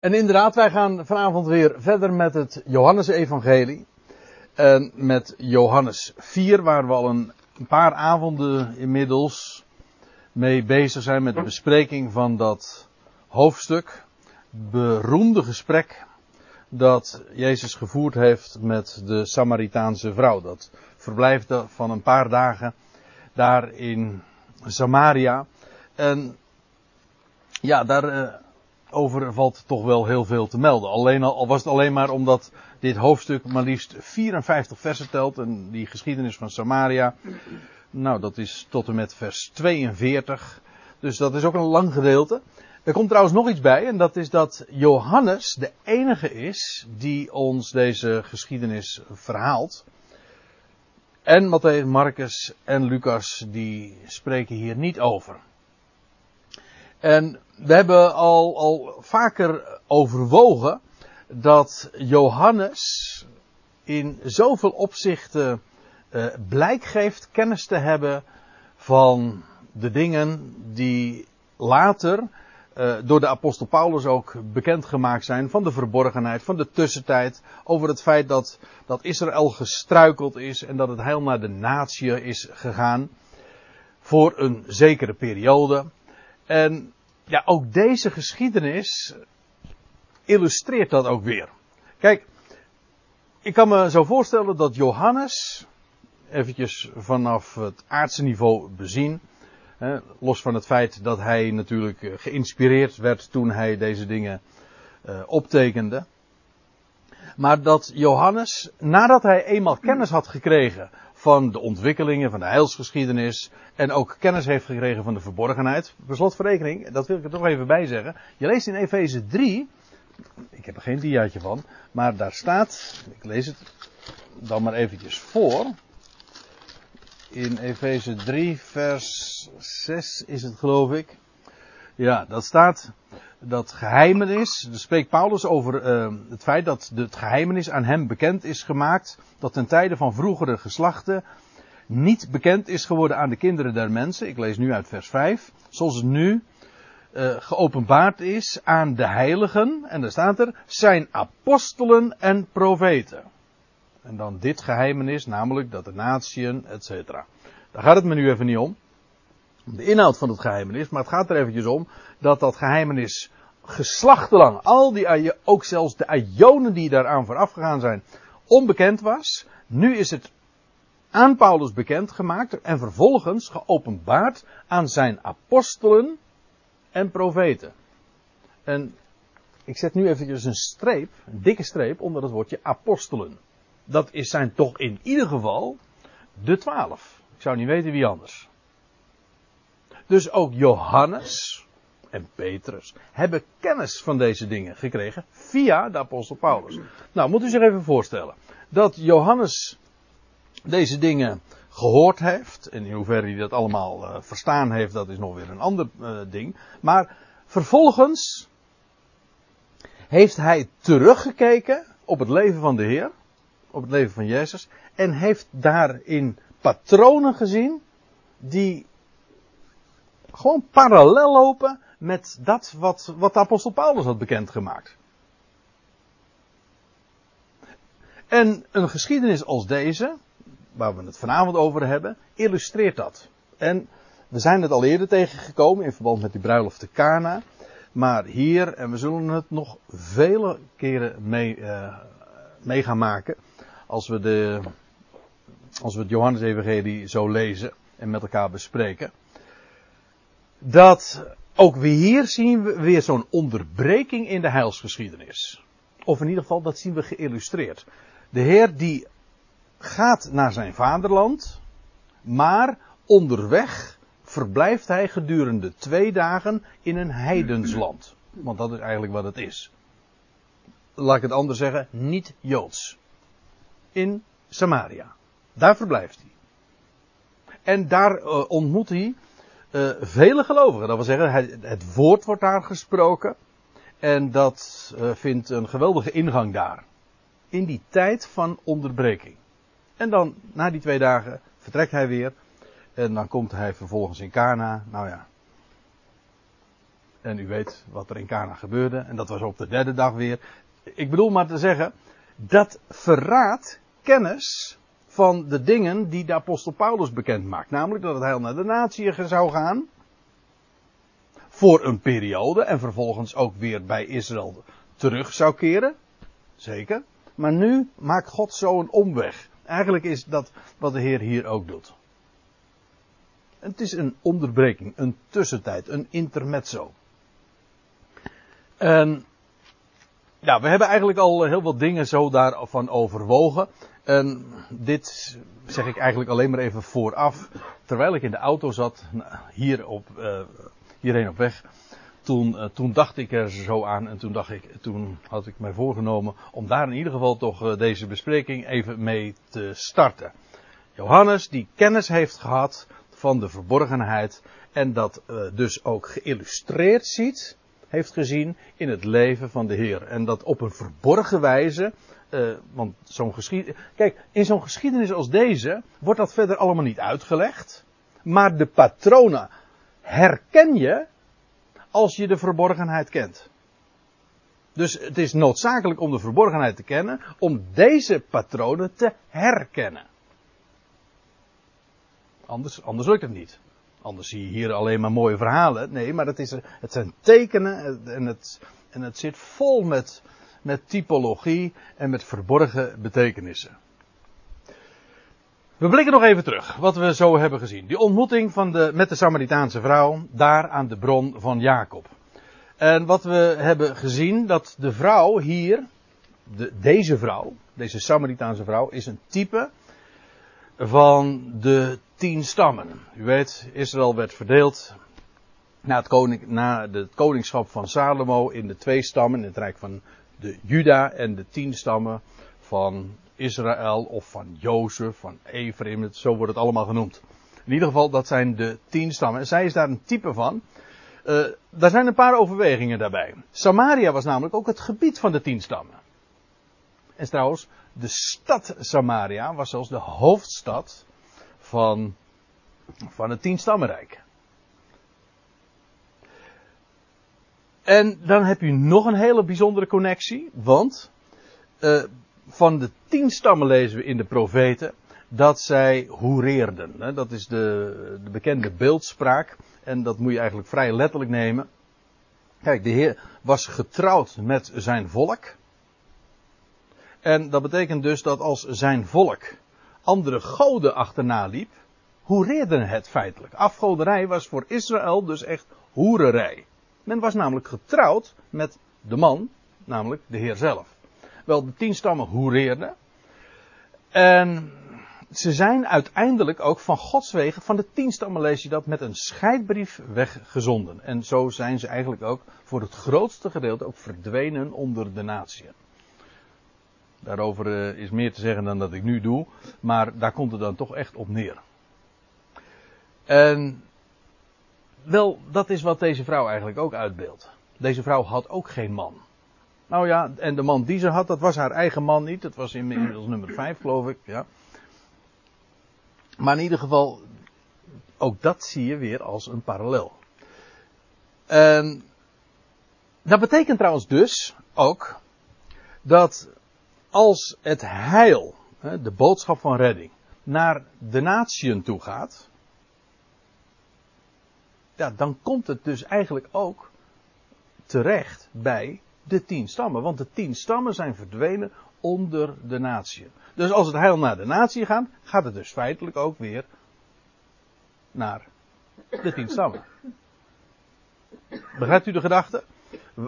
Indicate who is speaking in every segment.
Speaker 1: En inderdaad, wij gaan vanavond weer verder met het Johannesevangelie. En met Johannes 4, waar we al een, paar avonden inmiddels mee bezig zijn met de bespreking van dat hoofdstuk. Beroemde gesprek dat Jezus gevoerd heeft met de Samaritaanse vrouw. Dat verblijft van een paar dagen daar in Samaria. En ja, daar uh, over valt toch wel heel veel te melden. Alleen al, al, was het alleen maar omdat dit hoofdstuk maar liefst 54 versen telt. En die geschiedenis van Samaria. Nou, dat is tot en met vers 42. Dus dat is ook een lang gedeelte. Er komt trouwens nog iets bij. En dat is dat Johannes de enige is die ons deze geschiedenis verhaalt. En Matthäus, Marcus en Lucas die spreken hier niet over. En we hebben al, al vaker overwogen dat Johannes in zoveel opzichten uh, blijk geeft kennis te hebben van de dingen die later uh, door de apostel Paulus ook bekendgemaakt zijn van de verborgenheid, van de tussentijd, over het feit dat, dat Israël gestruikeld is en dat het heil naar de natie is gegaan voor een zekere periode. En ja, ook deze geschiedenis illustreert dat ook weer. Kijk, ik kan me zo voorstellen dat Johannes, eventjes vanaf het aardse niveau bezien, los van het feit dat hij natuurlijk eh, geïnspireerd werd toen hij deze dingen uh, optekende, maar dat Johannes, nadat hij eenmaal kennis had gekregen van de ontwikkelingen van de heilsgeschiedenis en ook kennis heeft gekregen van de verborgenheid. Per slotverrekening, dat wil ik er toch even bij zeggen. Je leest in Efeze 3, ik heb er geen diaatje van, maar daar staat, ik lees het dan maar eventjes voor. In Efeze 3 vers 6 is het geloof ik. Ja, dat staat dat geheimenis. Daar spreekt Paulus over uh, het feit dat het geheimenis aan hem bekend is gemaakt. Dat ten tijde van vroegere geslachten niet bekend is geworden aan de kinderen der mensen. Ik lees nu uit vers 5. Zoals het nu uh, geopenbaard is aan de heiligen. En daar staat er zijn apostelen en profeten. En dan dit geheimenis, namelijk dat de natieën, et cetera. Daar gaat het me nu even niet om de inhoud van het geheimenis, maar het gaat er eventjes om dat dat geheimenis geslachtenlang, al die, ook zelfs de ajonen die daaraan vooraf gegaan zijn, onbekend was. Nu is het aan Paulus bekend gemaakt en vervolgens geopenbaard aan zijn apostelen en profeten. En ik zet nu eventjes een streep, een dikke streep onder het woordje apostelen. Dat is, zijn toch in ieder geval de twaalf. Ik zou niet weten wie anders. Dus ook Johannes en Petrus hebben kennis van deze dingen gekregen via de apostel Paulus. Nou, moet u zich even voorstellen dat Johannes deze dingen gehoord heeft. En in hoeverre hij dat allemaal uh, verstaan heeft, dat is nog weer een ander uh, ding. Maar vervolgens heeft hij teruggekeken op het leven van de Heer, op het leven van Jezus, en heeft daarin patronen gezien die gewoon parallel lopen met dat wat, wat de apostel Paulus had bekendgemaakt. En een geschiedenis als deze, waar we het vanavond over hebben, illustreert dat. En we zijn het al eerder tegengekomen in verband met die bruiloft te Cana. Maar hier, en we zullen het nog vele keren mee, uh, mee gaan maken. Als we, de, als we het Johannes-evangelie zo lezen en met elkaar bespreken dat ook weer hier zien we weer zo'n onderbreking in de heilsgeschiedenis. Of in ieder geval, dat zien we geïllustreerd. De Heer die gaat naar zijn vaderland, maar onderweg verblijft hij gedurende twee dagen in een heidensland. Want dat is eigenlijk wat het is. Laat ik het anders zeggen, niet Joods. In Samaria. Daar verblijft hij. En daar uh, ontmoet hij uh, vele gelovigen. Dat wil zeggen, het, het, woord wordt daar gesproken. En dat uh, vindt een geweldige ingang daar. In die tijd van onderbreking. En dan, na die twee dagen, vertrekt hij weer. En dan komt hij vervolgens in Cana. Nou ja. En u weet wat er in Cana gebeurde. En dat was op de derde dag weer. Ik bedoel maar te zeggen, dat verraadt kennis van de dingen die de apostel Paulus bekend maakt. Namelijk dat het heil naar de natie zou gaan. Voor een periode. En vervolgens ook weer bij Israël terug zou keren. Zeker. Maar nu maakt God zo een omweg. Eigenlijk is dat wat de Heer hier ook doet. Het is een onderbreking, een tussentijd, een intermezzo. En ja, we hebben eigenlijk al heel wat dingen zo daarvan overwogen. En dit zeg ik eigenlijk alleen maar even vooraf. Terwijl ik in de auto zat, hier op, uh, hierheen op weg. Toen, uh, toen dacht ik er zo aan en toen, dacht ik, toen had ik mij voorgenomen om daar in ieder geval toch uh, deze bespreking even mee te starten. Johannes die kennis heeft gehad van de verborgenheid en dat dus ook geïllustreerd ziet heeft gezien in het leven van de Heer. En dat op een verborgen wijze. Uh, want zo'n geschiedenis. Kijk, in zo'n geschiedenis als deze wordt dat verder allemaal niet uitgelegd. Maar de patronen herken je als je de verborgenheid kent. Dus het is noodzakelijk om de verborgenheid te kennen, om deze patronen te herkennen. Anders, anders lukt het niet. Anders zie je hier alleen maar mooie verhalen. Nee, maar het, is, het zijn tekenen en het, en het zit vol met, met typologie en met verborgen betekenissen. We blikken nog even terug, wat we zo hebben gezien. Die ontmoeting van de, met de Samaritaanse vrouw, daar aan de bron van Jacob. En wat we hebben gezien, dat de vrouw hier, de, deze vrouw, deze Samaritaanse vrouw, is een type van de tien stammen. U weet, Israël werd verdeeld na het, koning, na het koningschap van Salomo in de twee stammen, in het rijk van de Juda en de tien stammen van Israël of van Jozef, van Ephraim, zo wordt het allemaal genoemd. In ieder geval, dat zijn de tien stammen. En zij is daar een type van. Uh, daar zijn een paar overwegingen daarbij. Samaria was namelijk ook het gebied van de tien stammen. En trouwens, de stad Samaria was zelfs de hoofdstad van, van het tienstammenrijk. En dan heb je nog een hele bijzondere connectie, want uh, van de tien stammen lezen we in de profeten dat zij hoereerden. Hè? Dat is de, de bekende beeldspraak en dat moet je eigenlijk vrij letterlijk nemen. Kijk, de Heer was getrouwd met zijn volk. En dat betekent dus dat als zijn volk andere goden achterna liep, hoereerde het feitelijk. Afgoderij was voor Israël dus echt hoererij. Men was namelijk getrouwd met de man, namelijk de Heer zelf. Wel, de tien stammen hoereerden. En ze zijn uiteindelijk ook van Gods wegen, van de tien stammen lees je dat, met een scheidbrief weggezonden. En zo zijn ze eigenlijk ook voor het grootste gedeelte ook verdwenen onder de natieën. Daarover eh, is meer te zeggen dan dat ik nu doe, maar daar komt het dan toch echt op neer. En wel, dat is wat deze vrouw eigenlijk ook uitbeeldt. Deze vrouw had ook geen man. Nou ja, en de man die ze had, dat was haar eigen man niet. Dat was inmiddels nummer 5, geloof ik. Ja. Maar in ieder geval, ook dat zie je weer als een parallel. En dat betekent trouwens dus ook dat als het heil, de boodschap van redding, naar de natieën toe gaat, ja, dan komt het dus eigenlijk ook terecht bij de tien stammen. Want de tien stammen zijn verdwenen onder de natieën. Dus als het heil naar de natie gaat, gaat het dus feitelijk ook weer naar de tien stammen. Begrijpt u de gedachte?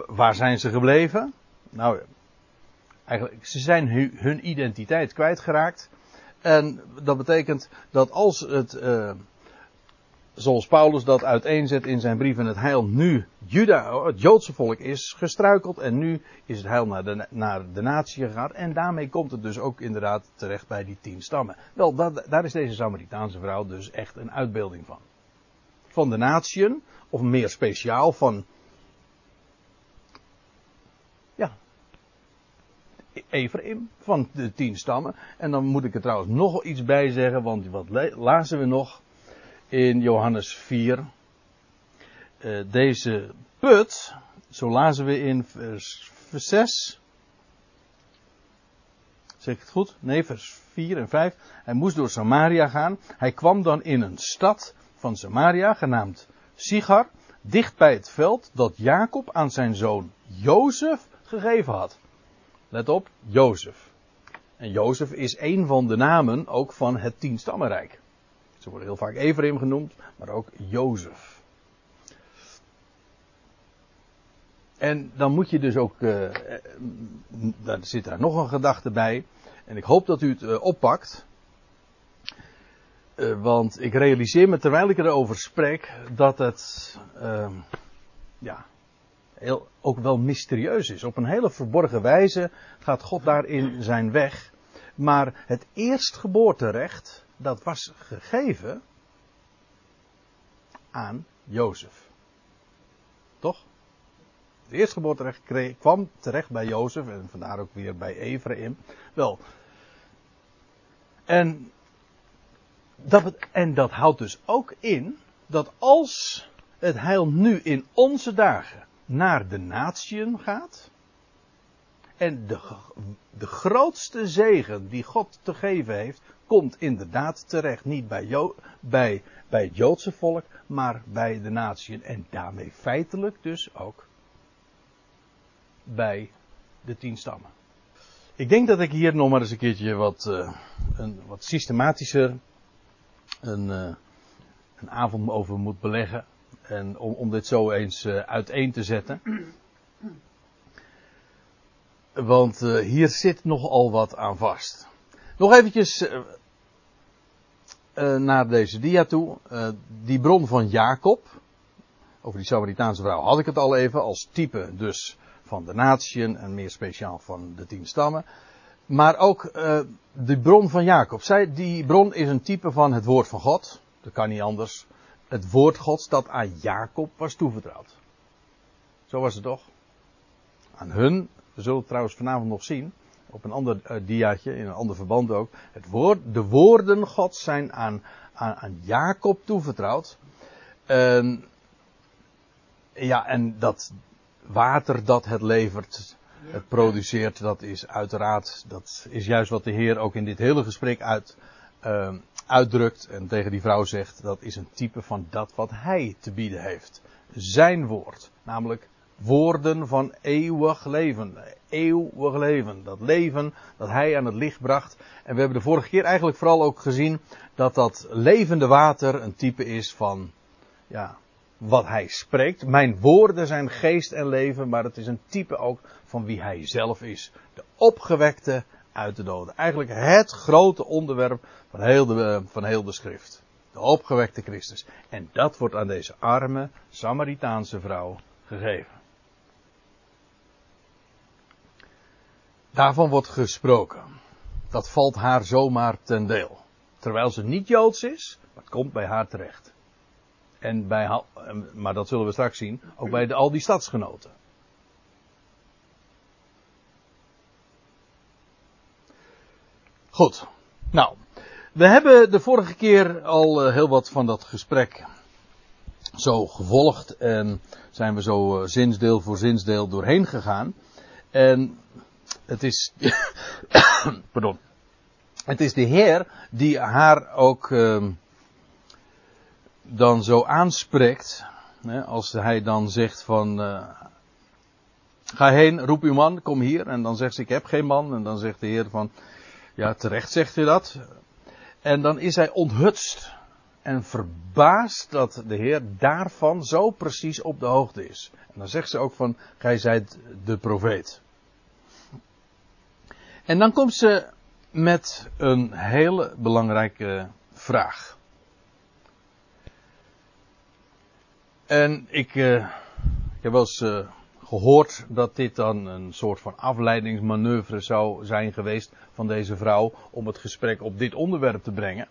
Speaker 1: Waar zijn ze gebleven? Nou, Eigenlijk, ze zijn hun identiteit kwijtgeraakt. En dat betekent dat als het, uh, zoals Paulus dat uiteenzet in zijn brieven, het heil nu Juda, het Joodse volk is gestruikeld en nu is het heil naar de, naar de natie gegaan. En daarmee komt het dus ook inderdaad terecht bij die tien stammen. Wel, daar is deze Samaritaanse vrouw dus echt een uitbeelding van. Van de natieën, of meer speciaal van Ephraim van de tien stammen. En dan moet ik er trouwens nog iets bij zeggen, want wat lazen we nog in Johannes 4? Uh, eh, deze put, zo lazen we in vers 6. Zeg ik het goed? Nee, vers 4 en 5. Hij moest door Samaria gaan. Hij kwam dan in een stad van Samaria, genaamd Sigar, dicht bij het veld dat Jacob aan zijn zoon Jozef gegeven had. Let op, Jozef. En Jozef is een van de namen ook van het tienstammenrijk. Ze worden heel vaak Ephraim genoemd, maar ook Jozef. En dan moet je dus ook, uh, daar zit daar nog een gedachte bij. En ik hoop dat u het uh, oppakt. Want ik realiseer me terwijl ik erover spreek dat het, ehm, ja, heel, ook wel mysterieus is. Op een hele verborgen wijze gaat God daarin zijn weg. Maar het eerstgeboorterecht, dat was gegeven aan Jozef. Toch? Het eerstgeboorterecht kwam terecht bij Jozef en vandaar ook weer bij Ephraim. Wel. En dat, en dat houdt dus ook in dat als het heil nu in onze dagen naar de natieën gaat. En de, de grootste zegen die God te geven heeft, komt inderdaad terecht. Niet bij, bij, bij het Joodse volk, maar bij de natieën. En daarmee feitelijk dus ook bij de tien stammen. Ik denk dat ik hier nog maar eens een keertje wat, uh, een, wat systematischer een, uh, een avond over moet beleggen. En om, om dit zo eens uh, uiteen te zetten. Want hier zit nogal wat aan vast. Nog eventjes uh, naar deze dia toe. die bron van Jacob. Over die Samaritaanse vrouw had ik het al even. Als type dus van de natieën en meer speciaal van de tien stammen. Maar ook de bron van Jacob. Zij, die bron is een type van het woord van God. Dat kan niet anders het woord Gods dat aan Jacob was toevertrouwd. Zo was het toch? Aan hun, we zullen het trouwens vanavond nog zien, op een ander uh, diaatje, in een ander verband ook. Het woord, de woorden Gods zijn aan, aan, Jacob toevertrouwd. Ja, en dat water dat het levert, het produceert, dat is uiteraard, dat is juist wat de Heer ook in dit hele gesprek uit, uh, uitdrukt en tegen die vrouw zegt, dat is een type van dat wat hij te bieden heeft. Zijn woord, namelijk woorden van eeuwig leven. Eeuwig leven. Dat leven dat hij aan het licht bracht. En we hebben de vorige keer eigenlijk vooral ook gezien dat dat levende water een type is van, ja, wat hij spreekt. Mijn woorden zijn geest en leven, maar het is een type ook van wie hij zelf is. De opgewekte uit de doden. Eigenlijk het grote onderwerp van heel de, van heel de schrift. De opgewekte Christus. En dat wordt aan deze arme Samaritaanse vrouw gegeven. Daarvan wordt gesproken. Dat valt haar zomaar ten deel. Terwijl ze niet Joods is, maar het komt bij haar terecht. En bij, maar dat zullen we straks zien, ook bij al die stadsgenoten. Goed. Nou, we hebben de vorige keer al uh, heel wat van dat gesprek zo gevolgd en zijn we zo uh, zinsdeel voor zinsdeel doorheen gegaan. En het is, pardon, het is de Heer die haar ook uh, dan zo aanspreekt, hè, als hij dan zegt van, uh, ga heen, roep uw man, kom hier. En dan zegt ze, ik heb geen man. En dan zegt de Heer van, ja, terecht zegt hij dat. En dan is hij onthutst en verbaasd dat de Heer daarvan zo precies op de hoogte is. En dan zegt ze ook van, gij zijt de profeet. En dan komt ze met een hele belangrijke vraag. En ik, uh, ik heb wel eens uh, gehoord dat dit dan een soort van afleidingsmanoeuvre zou zijn geweest van deze vrouw om het gesprek op dit onderwerp te brengen.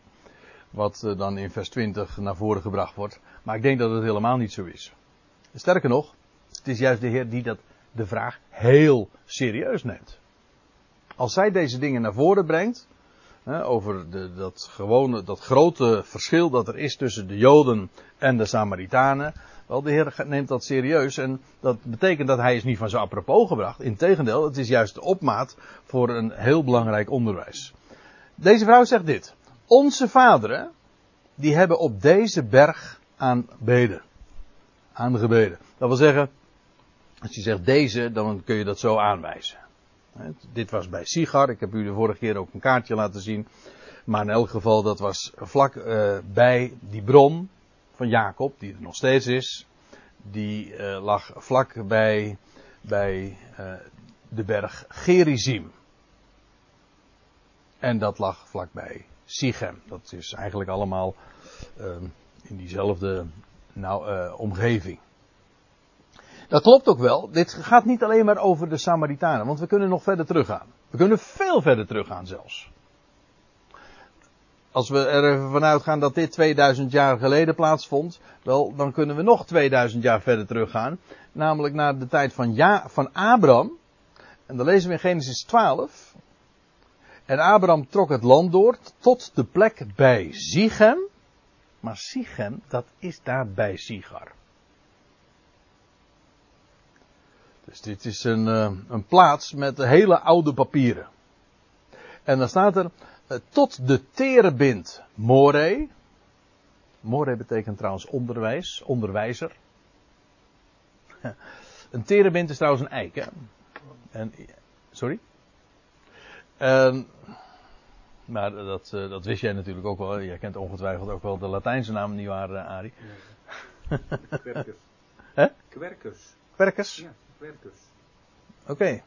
Speaker 1: Wat uh, dan in vers 20 naar voren gebracht wordt. Maar ik denk dat het helemaal niet zo is. Sterker nog, het is juist de Heer die dat, de vraag heel serieus neemt. Als zij deze dingen naar voren brengt, over de, dat, gewone, dat grote verschil dat er is tussen de Joden en de Samaritanen. Wel, de Heer neemt dat serieus en dat betekent dat hij is niet van zo apropos gebracht. Integendeel, het is juist de opmaat voor een heel belangrijk onderwijs. Deze vrouw zegt dit. Onze vaderen, die hebben op deze berg aanbeden. Aangebeden. Dat wil zeggen, als je zegt deze, dan kun je dat zo aanwijzen. Dit was bij Sigar. Ik heb u de vorige keer ook een kaartje laten zien. Maar in elk geval, dat was vlak uh, bij die bron van Jacob, die er nog steeds is. Die uh, lag vlak bij, bij uh, de berg Gerizim. En dat lag vlakbij Sichem. Dat is eigenlijk allemaal in diezelfde nou, omgeving. Dat klopt ook wel. Dit gaat niet alleen maar over de Samaritanen, want we kunnen nog verder teruggaan. We kunnen veel verder teruggaan zelfs. Als we er even vanuit gaan dat dit 2000 jaar geleden plaatsvond, wel, dan kunnen we nog 2000 jaar verder teruggaan. Namelijk naar de tijd van, ja, van Abraham. En dan lezen we in Genesis 12. En Abraham trok het land door tot de plek bij Sichem. Maar Sichem, dat is daar bij Sigar. Dus dit is een, uh, een plaats met hele oude papieren. En dan staat er uh, tot de terebint more. More betekent trouwens onderwijs, onderwijzer. een terebint is trouwens een eik, hè? En, sorry? En, maar dat, uh, dat wist jij natuurlijk ook wel. Jij kent ongetwijfeld ook wel de Latijnse naam, nietwaar, Arie?
Speaker 2: Ja. Quercus.
Speaker 1: Hè?
Speaker 2: Quercus.
Speaker 1: Quercus?
Speaker 2: Ja.
Speaker 1: Oké.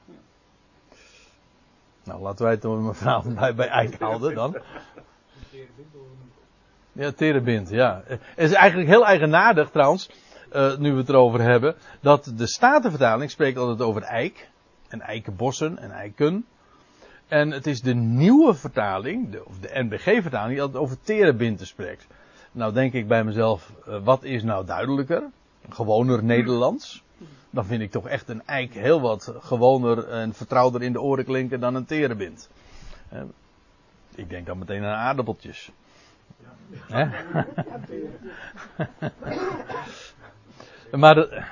Speaker 1: Nou, laten wij het vanavond bij, bij Eik houden dan. Ja, terebint, ja. Het is eigenlijk heel eigenaardig trouwens, uh, nu we het erover hebben, dat de Statenvertaling spreekt altijd over eik. En eikenbossen en eiken. En het is de nieuwe vertaling, de, of de NBG-vertaling, die altijd over terebinten spreekt. Nou denk ik bij mezelf, uh, wat is nou duidelijker? Gewoner Nederlands dan vind ik toch echt een eik heel wat gewoner en vertrouwder in de oren klinken dan een terebint. Ik denk dan meteen aan aardappeltjes. Ja. maar de,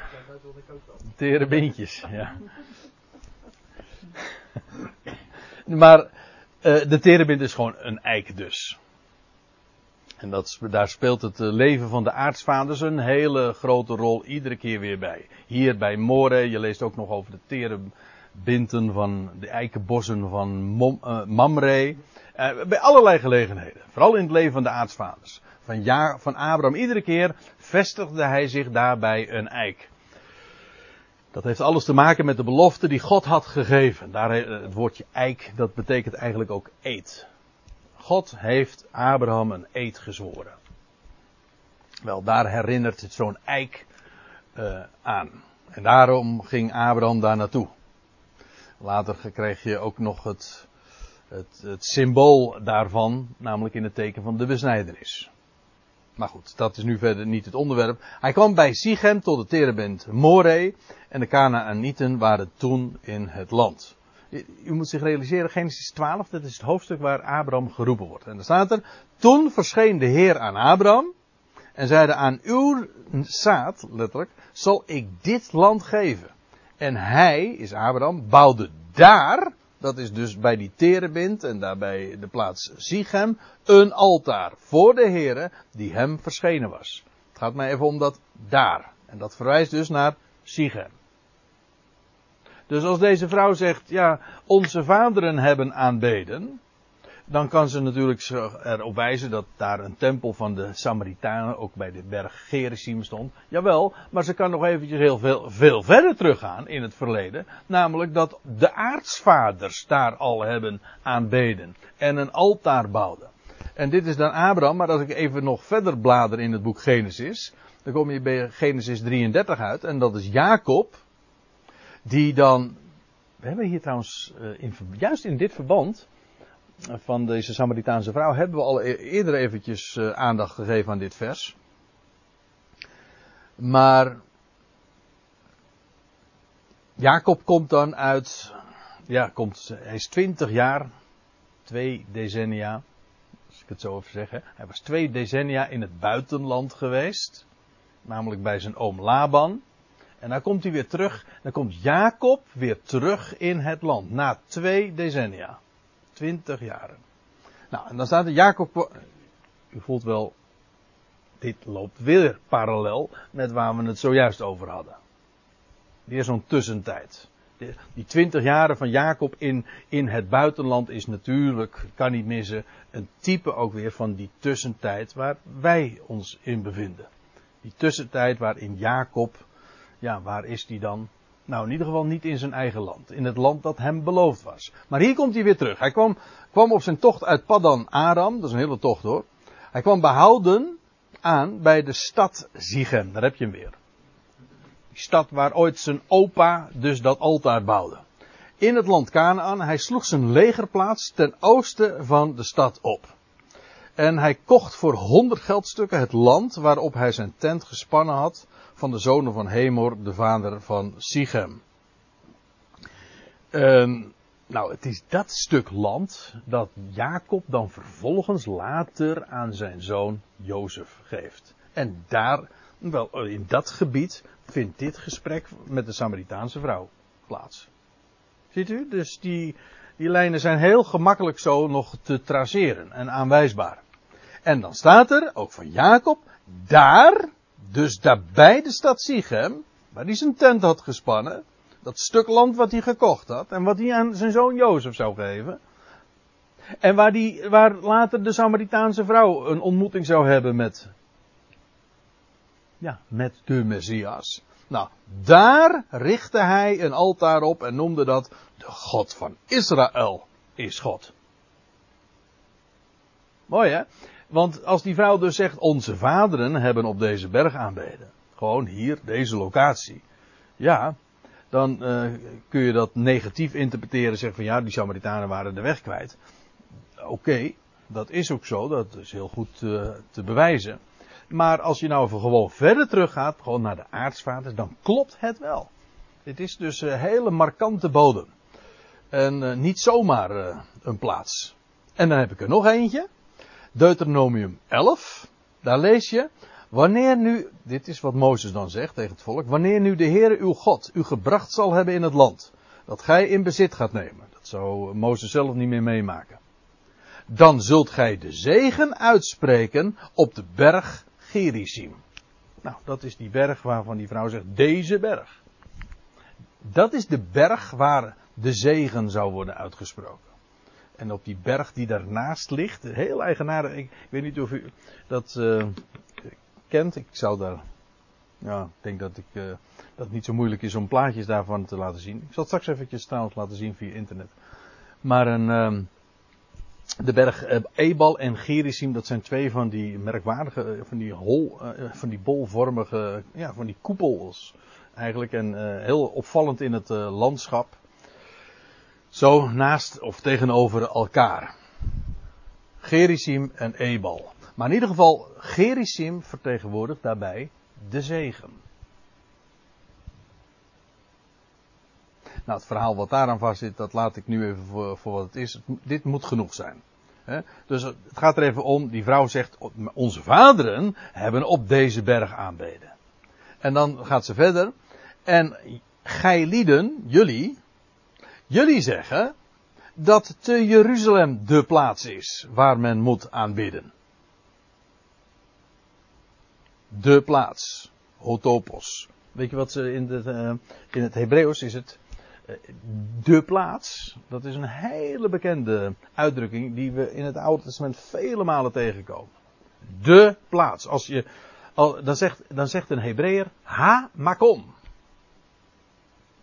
Speaker 1: terebintjes, ja. maar uh, de terebint is gewoon een eik dus. En dat, daar speelt het eh, leven van de aartsvaders een hele grote rol iedere keer weer bij. Hier bij More, je leest ook nog over de tere binten van de eikenbossen van uh, Mamre. Uh, bij allerlei gelegenheden. Vooral in het leven van de aartsvaders. Van, ja, van Abraham, iedere keer vestigde hij zich daarbij een eik. Dat heeft alles te maken met de belofte die God had gegeven. Daar, het woordje eik, dat betekent eigenlijk ook eet. God heeft Abraham een eed gezworen. Wel, daar herinnert het zo'n eik uh, aan. En daarom ging Abraham daar naartoe. Later kreeg je ook nog het, het, het symbool daarvan, namelijk in het teken van de besnijdenis. Maar goed, dat is nu verder niet het onderwerp. Hij kwam bij Sichem tot de terebent More en de Canaanieten waren toen in het land. U moet zich realiseren, Genesis 12, dat is het hoofdstuk waar Abraham geroepen wordt. En dan staat er, toen verscheen de Heer aan Abraham en zeide aan uw zaad, letterlijk, zal ik dit land geven. En hij, is Abraham, bouwde daar, dat is dus bij die terebint en daarbij de plaats Sichem, een altaar voor de Heer die hem verschenen was. Het gaat mij even om dat daar. En dat verwijst dus naar Sichem. Dus als deze vrouw zegt, ja, onze vaderen hebben aanbeden, dan kan ze natuurlijk erop wijzen dat daar een tempel van de Samaritanen ook bij de berg Gerizim stond. Jawel, maar ze kan nog eventjes heel veel, veel verder teruggaan in het verleden. Namelijk dat de aartsvaders daar al hebben aanbeden en een altaar bouwden. En dit is dan Abraham, maar als ik even nog verder blader in het boek Genesis, dan kom je bij Genesis 33 uit en dat is Jacob die dan. We hebben hier trouwens, in, juist in dit verband uh, van deze Samaritaanse vrouw, hebben we al e-, eerder eventjes uh, aandacht gegeven aan dit vers. Maar Jacob komt dan uit, ja, komt, hij is 20 jaar, twee decennia, als ik het zo even zeg, hij was twee decennia in het buitenland geweest, namelijk bij zijn oom Laban. En dan komt hij weer terug, dan komt Jacob weer terug in het land, na twee decennia. Twintig jaren. Nou, en dan staat er Jacob, u voelt wel, dit loopt weer parallel met waar we het zojuist over hadden. Weer zo'n tussentijd. Die twintig jaren van Jacob in, in het buitenland is natuurlijk, kan niet missen, een type ook weer van die tussentijd waar wij ons in bevinden. Die tussentijd waarin Jacob, ja, waar is die dan? Nou, in ieder geval niet in zijn eigen land. In het land dat hem beloofd was. Maar hier komt hij weer terug. Hij kwam, kwam op zijn tocht uit Paddan Aram. Dat is een hele tocht hoor. Hij kwam behouden aan bij de stad Zichem. Daar heb je hem weer. Die stad waar ooit zijn opa dus dat altaar bouwde. In het land Canaan. Hij sloeg zijn legerplaats ten oosten van de stad op. En hij kocht voor honderd geldstukken het land waarop hij zijn tent gespannen had van de zonen van Hemor, de vader van Sichem. Um, nou, het is dat stuk land dat Jacob dan vervolgens later aan zijn zoon Jozef geeft. En daar, wel, in dat gebied vindt dit gesprek met de Samaritaanse vrouw plaats. Ziet u? Dus die, die lijnen zijn heel gemakkelijk zo nog te traceren en aanwijsbaar. En dan staat er, ook van Jacob, daar, dus daarbij de stad Sichem, waar hij zijn tent had gespannen, dat stuk land wat hij gekocht had en wat hij aan zijn zoon Jozef zou geven. En waar, die, waar later de Samaritaanse vrouw een ontmoeting zou hebben met, ja, met de Messias. Nou, daar richtte hij een altaar op en noemde dat de God van Israël is God. Mooi hè? Want als die vrouw dus zegt, onze vaderen hebben op deze berg aanbeden. Gewoon hier, deze locatie. Ja, dan uh, kun je dat negatief interpreteren. Zeggen van ja, die Samaritanen waren de weg kwijt. Oké, dat is ook zo. Dat is heel goed uh, te bewijzen. Maar als je nou even gewoon verder teruggaat, gewoon naar de aartsvaders, dan klopt het wel. Dit is dus een hele markante bodem. En niet zomaar een plaats. En dan heb ik er nog eentje. Deuteronomium 11. Daar lees je. Wanneer nu, dit is wat Mozes dan zegt tegen het volk, wanneer nu de Heere uw God u gebracht zal hebben in het land, dat gij in bezit gaat nemen, dat zou Mozes zelf niet meer meemaken, dan zult gij de zegen uitspreken op de berg Gerizim. Nou, dat is die berg waarvan die vrouw zegt, deze berg. Dat is de berg waar de zegen zou worden uitgesproken. En op die berg die daarnaast ligt, heel eigenaardig, ik, weet niet of u dat uh, kent. Ik zou daar, ja, ik denk dat, ik, uh, dat het niet zo moeilijk is om plaatjes daarvan te laten zien. Ik zal het straks eventjes trouwens laten zien via internet. Maar een, uh, de berg uh, Ebal en Gerizim, dat zijn twee van die merkwaardige, van die hol, van die bolvormige, ja, van die koepels eigenlijk. En heel opvallend in het landschap. Zo naast of tegenover elkaar. Gerizim en Ebal. Maar in ieder geval, Gerizim vertegenwoordigt daarbij de zegen. Nou, het verhaal wat daaraan vast zit, dat laat ik nu even voor, voor wat het is. Dit moet genoeg zijn. Dus het gaat er even om, die vrouw zegt, onze vaderen hebben op deze berg aanbeden. En dan gaat ze verder. En gij lieden, jullie, jullie zeggen dat te Jeruzalem de plaats is waar men moet aanbidden de plaats. Hotopos. Weet je wat ze in, de, uh, in het Hebreeuws is het uh, de plaats. Dat is een hele bekende uitdrukking die we in het Oude Testament vele malen tegenkomen. De plaats. Als je, dan, zegt, dan zegt een Hebreeër ha makom.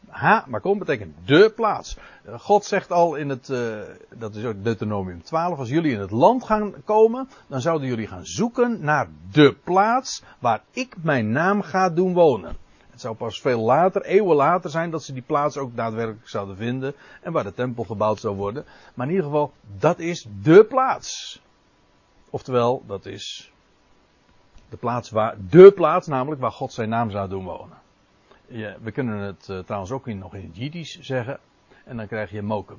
Speaker 1: Ha, maar kom betekent de plaats. God zegt al in het, uh, dat is ook Deuteronomium 12, als jullie in het land gaan komen, dan zouden jullie gaan zoeken naar de plaats waar ik mijn naam ga doen wonen. Het zou pas veel later, eeuwen later zijn, dat ze die plaats ook daadwerkelijk zouden vinden en waar de tempel gebouwd zou worden. Maar in ieder geval, dat is de plaats. Oftewel, dat is de plaats waar, de plaats namelijk waar God zijn naam zou doen wonen. Ja, we kunnen het uh, trouwens ook in, nog in het Jiddisch zeggen. En dan krijg je mokum.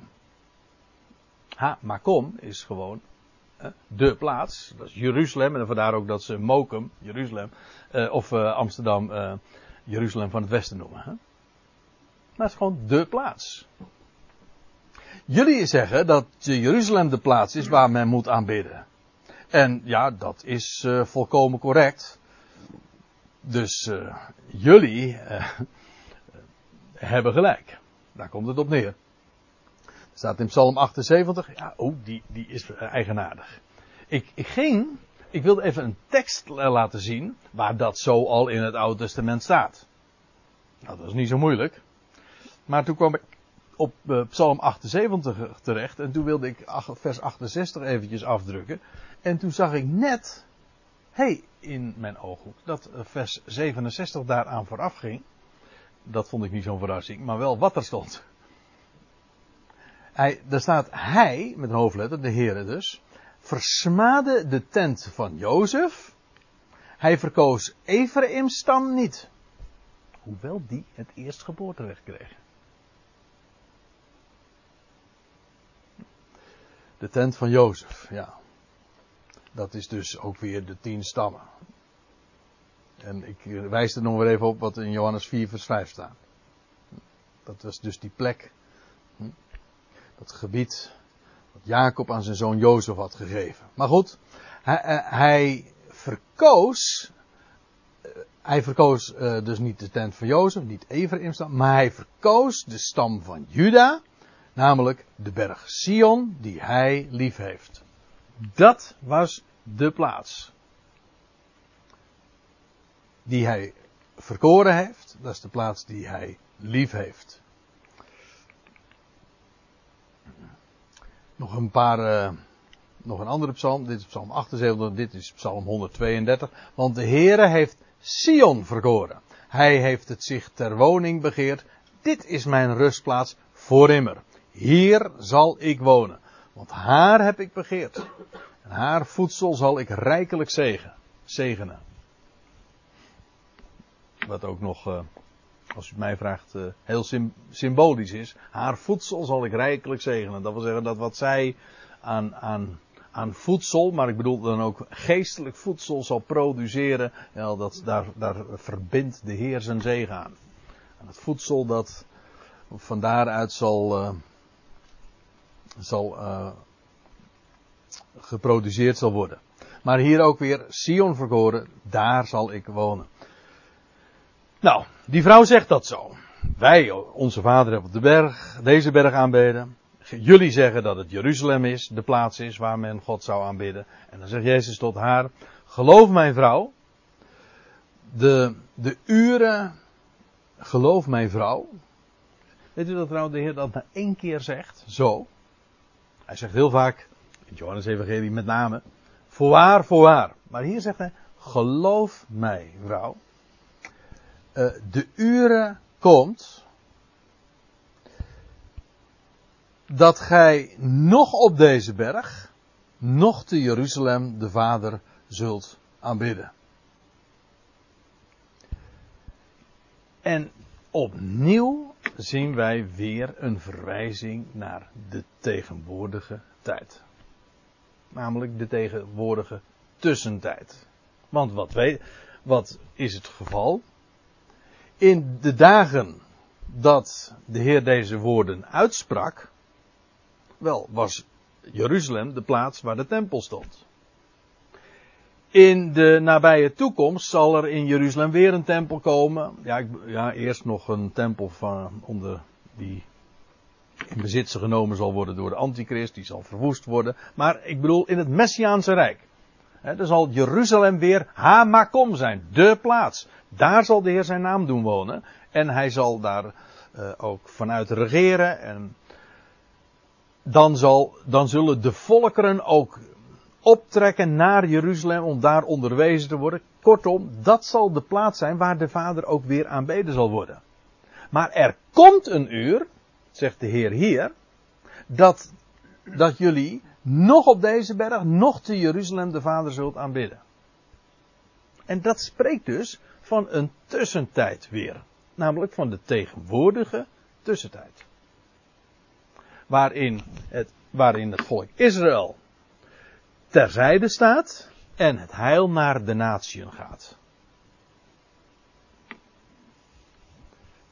Speaker 1: Ha, Makom is gewoon eh, de plaats. Dat is Jeruzalem. En vandaar ook dat ze Mokum, Jeruzalem, eh, of eh, Amsterdam, eh, Jeruzalem van het Westen noemen. Hè? Maar het is gewoon de plaats. Jullie zeggen dat Jeruzalem de plaats is waar men moet aanbidden. En ja, dat is eh, volkomen correct. Dus eh, jullie eh, hebben gelijk. Daar komt het op neer. Staat in Psalm 78. Ja, oh, die, die is eigenaardig. Ik, ik ging, ik wilde even een tekst laten zien waar dat zo al in het Oude Testament staat. Nou, dat is niet zo moeilijk. Maar toen kwam ik op uh, Psalm 78 terecht en toen wilde ik vers 68 eventjes afdrukken. En toen zag ik net, in mijn ooghoek, dat vers 67 daaraan vooraf ging. Dat vond ik niet zo'n verrassing, maar wel wat er stond. Hij, daar staat hij, met een hoofdletter, de Heere dus, versmaadde de tent van Jozef. Hij verkoos Ephraim's stam niet. Hoewel die het eerst geboorterecht kreeg. De tent van Jozef, ja. Dat is dus ook weer de tien stammen. En ik wijs er nog weer even op wat in Johannes 4 vers 5 staat. Dat was dus die plek. Dat gebied. Wat Jacob aan zijn zoon Jozef had gegeven. Maar goed. Hij, hij verkoos. Hij verkoos dus niet de tent van Jozef. Niet Ephraim. Maar hij verkoos de stam van Juda. Namelijk de berg Sion die hij lief heeft. Dat was de plaats. Die hij verkoren heeft. Dat is de plaats die hij lief heeft. Nog een paar, uh, nog een andere psalm. Dit is psalm 78, dit is psalm 132. Want de Heere heeft Sion verkoren. Hij heeft het zich ter woning begeerd. Dit is mijn rustplaats voor immer. Hier zal ik wonen. Want haar heb ik begeerd. En haar voedsel zal ik rijkelijk zegen, zegenen. Wat ook nog, uh, als u het mij vraagt, uh, heel sym symbolisch is. Haar voedsel zal ik rijkelijk zegenen. Dat wil zeggen dat wat zij aan, aan, aan voedsel, maar ik bedoel dan ook geestelijk voedsel zal produceren. Ja, dat, daar, daar verbindt de Heer zijn zegen aan. En het voedsel dat van daaruit zal. Zal uh, geproduceerd zal worden. Maar hier ook weer Sion verkoren, daar zal ik wonen. Nou, die vrouw zegt dat zo. Wij, onze vader, hebben op de berg, deze berg aanbeden. Jullie zeggen dat het Jeruzalem is, de plaats is waar men God zou aanbidden. En dan zegt Jezus tot haar, geloof mijn vrouw, de, de uren, geloof mijn vrouw. Weet u dat trouwens de Heer dat maar één keer zegt? Zo. Hij zegt heel vaak, in Johannes Evangelie met name, voorwaar, voorwaar. Maar hier zegt hij, geloof mij, vrouw. Uh, de uren komt dat gij nog op deze berg, nog te Jeruzalem de Vader zult aanbidden. En opnieuw zien wij weer een verwijzing naar de tegenwoordige tijd. Namelijk de tegenwoordige tussentijd. Want wat, weet, wat is het geval? In de dagen dat de Heer deze woorden uitsprak, wel was Jeruzalem de plaats waar de tempel stond. In de nabije toekomst zal er in Jeruzalem weer een tempel komen. Ja, ik, ja eerst nog een tempel van, onder die in bezit genomen zal worden door de antichrist. Die zal verwoest worden. Maar ik bedoel in het Messiaanse Rijk. Dan zal Jeruzalem weer Hamakom zijn. De plaats. Daar zal de Heer zijn naam doen wonen. En hij zal daar uh, ook vanuit regeren. En dan, zal, dan zullen de volkeren ook optrekken naar Jeruzalem om daar onderwezen te worden. Kortom, dat zal de plaats zijn waar de Vader ook weer aanbeden zal worden. Maar er komt een uur, zegt de Heer hier, dat, dat jullie nog op deze berg, nog te Jeruzalem de Vader zult aanbidden. En dat spreekt dus van een tussentijd weer. Namelijk van de tegenwoordige tussentijd. Waarin het waarin het volk Israël terzijde staat en het heil naar de natieën gaat.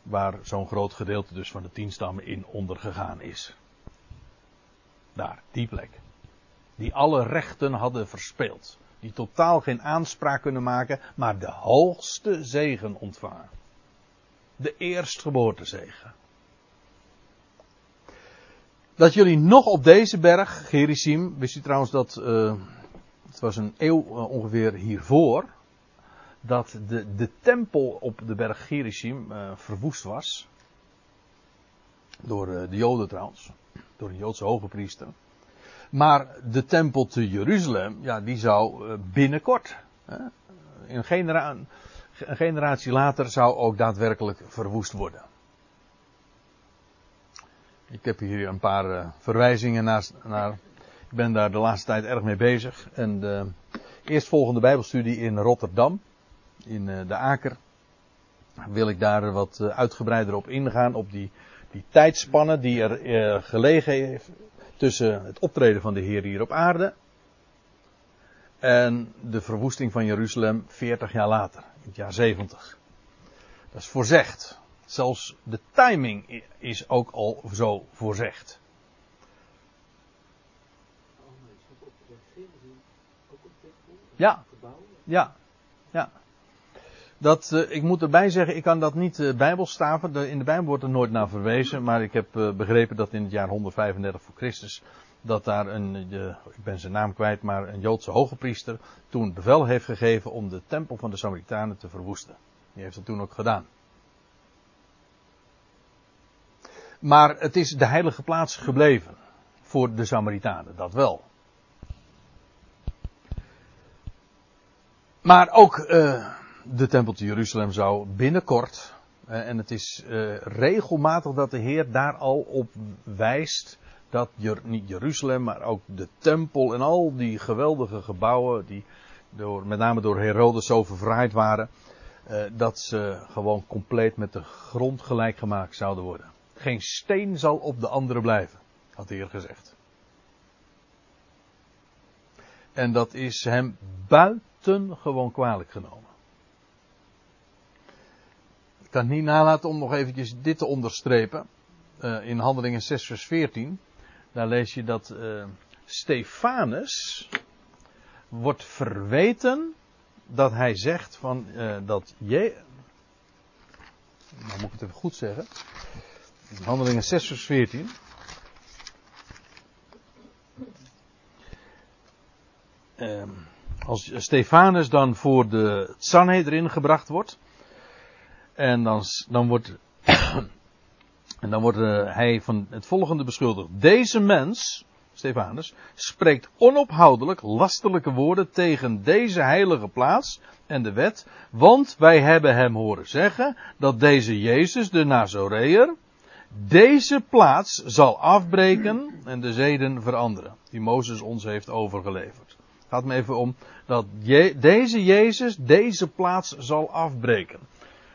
Speaker 1: Waar zo'n groot gedeelte dus van de tien stammen in ondergegaan is. Daar, die plek. Die alle rechten hadden verspeeld. Die totaal geen aanspraak kunnen maken, maar de hoogste zegen ontvangen. De eerstgeboortezegen. Dat jullie nog op deze berg, Gerizim, wist u trouwens dat, uh, het was een eeuw uh, ongeveer hiervoor, dat de, de tempel op de berg Gerizim uh, verwoest was. Door de Joden trouwens, door een Joodse hoge priester. Maar de tempel te Jeruzalem, ja, die zou binnenkort, een, genera een generatie later, zou ook daadwerkelijk verwoest worden. Ik heb hier een paar uh, verwijzingen naar, Ik ben daar de laatste tijd erg mee bezig. En de eerstvolgende Bijbelstudie in Rotterdam, in uh, de Aker, wil ik daar wat uh, uitgebreider op ingaan. Op die, die tijdspannen die er gelegen heeft tussen het optreden van de Heer hier op aarde. En de verwoesting van Jeruzalem 40 jaar later, in het jaar 70. Dat is voorzegd. Zelfs de timing is ook al zo voorzegd. Ja, ja, ja. Dat, uh, ik moet erbij zeggen, ik kan dat niet uh, bijbelstaven. De, in de Bijbel wordt er nooit naar verwezen. Maar ik heb uh, begrepen dat in het jaar 135 voor Christus. dat daar een, ik ben zijn naam kwijt, maar een Joodse hoge priester. toen bevel heeft gegeven om de tempel van de Samaritanen te verwoesten. Die heeft dat toen ook gedaan. Maar het is de heilige plaats gebleven. Voor de Samaritanen, dat wel. Maar ook uh, de tempel te Jeruzalem zou binnenkort. Uh, en het is uh, regelmatig dat de Heer daar al op wijst. Dat Jer niet Jeruzalem, maar ook de tempel en al die geweldige gebouwen. die door, met name door Herodes zo verfraaid waren. dat ze gewoon compleet met de grond gelijk gemaakt zouden worden. Geen steen zal op de andere blijven, had de Heer gezegd. En dat is hem buitengewoon kwalijk genomen. Ik kan niet nalaten om nog eventjes dit te onderstrepen. Uh, in Handelingen 6 vers 14. Daar lees je dat uh, Stefanus wordt verweten dat hij zegt van uh, dat je. Nou moet ik het even goed zeggen. Handelingen 6 vers 14. Um, als Stefanus dan voor de Sanhedrin gebracht wordt. En dan, dan wordt, en dan wordt uh, hij van het volgende beschuldigd. Deze mens, Stefanus, spreekt onophoudelijk lastelijke woorden tegen deze heilige plaats en de wet. Want wij hebben hem horen zeggen dat deze Jezus, de Nazoreër, deze plaats zal afbreken en de zeden veranderen. Die Mozes ons heeft overgeleverd. Het gaat me even om dat deze Jezus deze plaats zal afbreken.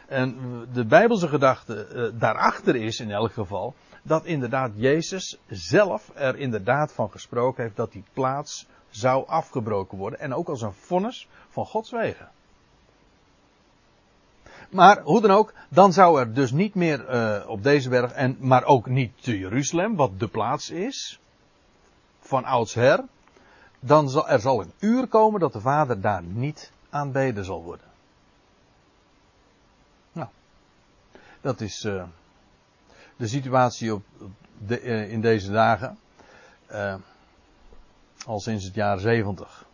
Speaker 1: En de Bijbelse gedachte uh, daarachter is in elk geval dat inderdaad Jezus zelf er inderdaad van gesproken heeft dat die plaats zou afgebroken worden. En ook als een vonnis van Gods wegen. Maar hoe dan ook, dan zou er dus niet meer uh, op deze berg, en, maar ook niet te Jeruzalem, wat de plaats is, van oudsher, dan zal er zal een uur komen dat de Vader daar niet aanbeden zal worden. Nou, dat is uh, de situatie op de, uh, in deze dagen, al sinds het jaar 70.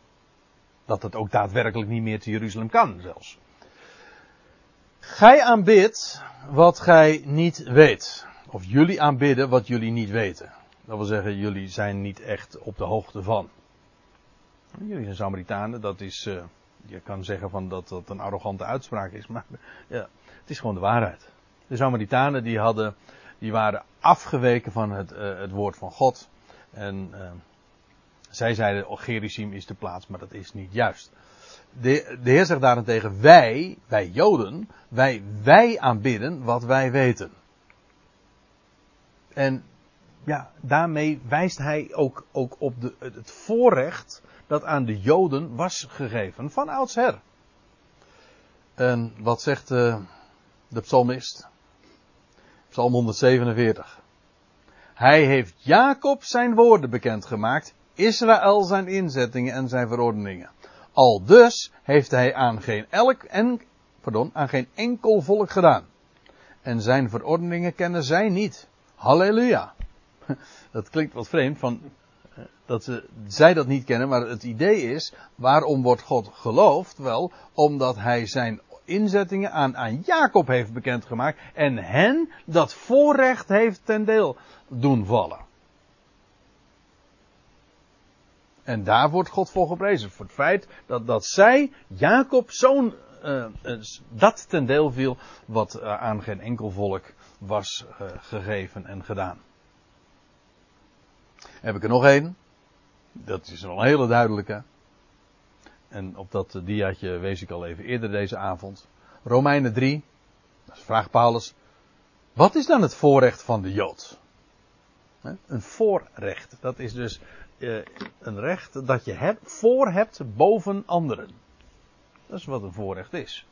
Speaker 1: Dat het ook daadwerkelijk niet meer te Jeruzalem kan zelfs. Gij aanbidt wat gij niet weet. Of jullie aanbidden wat jullie niet weten. Dat wil zeggen, jullie zijn niet echt op de hoogte van. Jullie zijn Samaritanen, dat is, uh, je kan zeggen van dat dat een arrogante uitspraak is, maar ja, het is gewoon de waarheid. De Samaritanen die hadden, die waren afgeweken van het, uh, het woord van God. En uh, zij zeiden, oh, Gerizim is de plaats, maar dat is niet juist. De, de Heer zegt daarentegen, wij, wij Joden, wij, wij aanbidden wat wij weten. En ja, daarmee wijst hij ook, ook op de, het voorrecht dat aan de Joden was gegeven van oudsher. En wat zegt uh, de psalmist? Psalm 147. Hij heeft Jacob zijn woorden bekendgemaakt, Israël zijn inzettingen en zijn verordeningen. Al dus heeft hij aan geen, elk en, pardon, aan geen enkel volk gedaan. En zijn verordeningen kennen zij niet. Halleluja. Dat klinkt wat vreemd van eh, dat ze, zij dat niet kennen, maar het idee is, waarom wordt God geloofd? Wel, omdat hij zijn inzettingen aan, aan Jacob heeft bekendgemaakt en hen dat voorrecht heeft ten deel doen vallen. En daar wordt God voor geprezen. Voor het feit dat, dat zij, Jacob, zo'n, uh, dat ten deel viel wat uh, aan geen enkel volk was gegeven en gedaan. Heb ik er nog één. Dat is een hele duidelijke. En op dat diaatje wees ik al even eerder deze avond. Romeinen 3. Vraagt Paulus. Wat is dan het voorrecht van de Jood? Een voorrecht. Dat is dus uh, een recht dat je hebt, voor hebt boven anderen. Dat is wat een voorrecht is.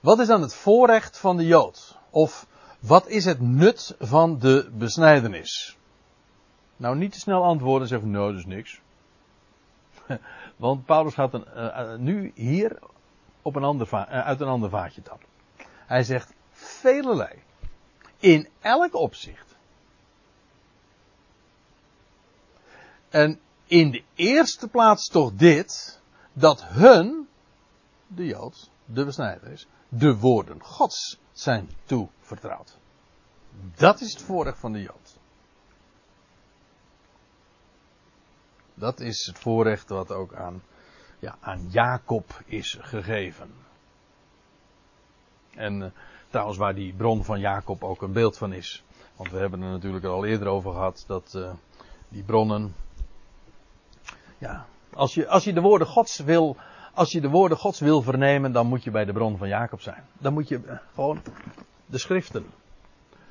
Speaker 1: Wat is dan het voorrecht van de Jood? Of wat is het nut van de besnijdenis? Nou, niet te snel antwoorden en zeggen: nou, dat is niks. Want Paulus gaat een, uh, nu hier op een ander uit een ander vaatje tappen. Hij zegt: velelei. In elk opzicht. En in de eerste plaats toch dit, dat hun, de Jood, de besnijdenis, de woorden Gods zijn toevertrouwd. Dat is het voorrecht van de Jood. Dat is het voorrecht wat ook aan, ja, aan Jacob is gegeven. En uh, trouwens waar die bron van Jacob ook een beeld van is. Want we hebben er natuurlijk al eerder over gehad dat uh, die bronnen. Ja, als je, als je de woorden Gods wil. Als je de woorden Gods wil vernemen, dan moet je bij de bron van Jacob zijn. Dan moet je uh, gewoon de schriften.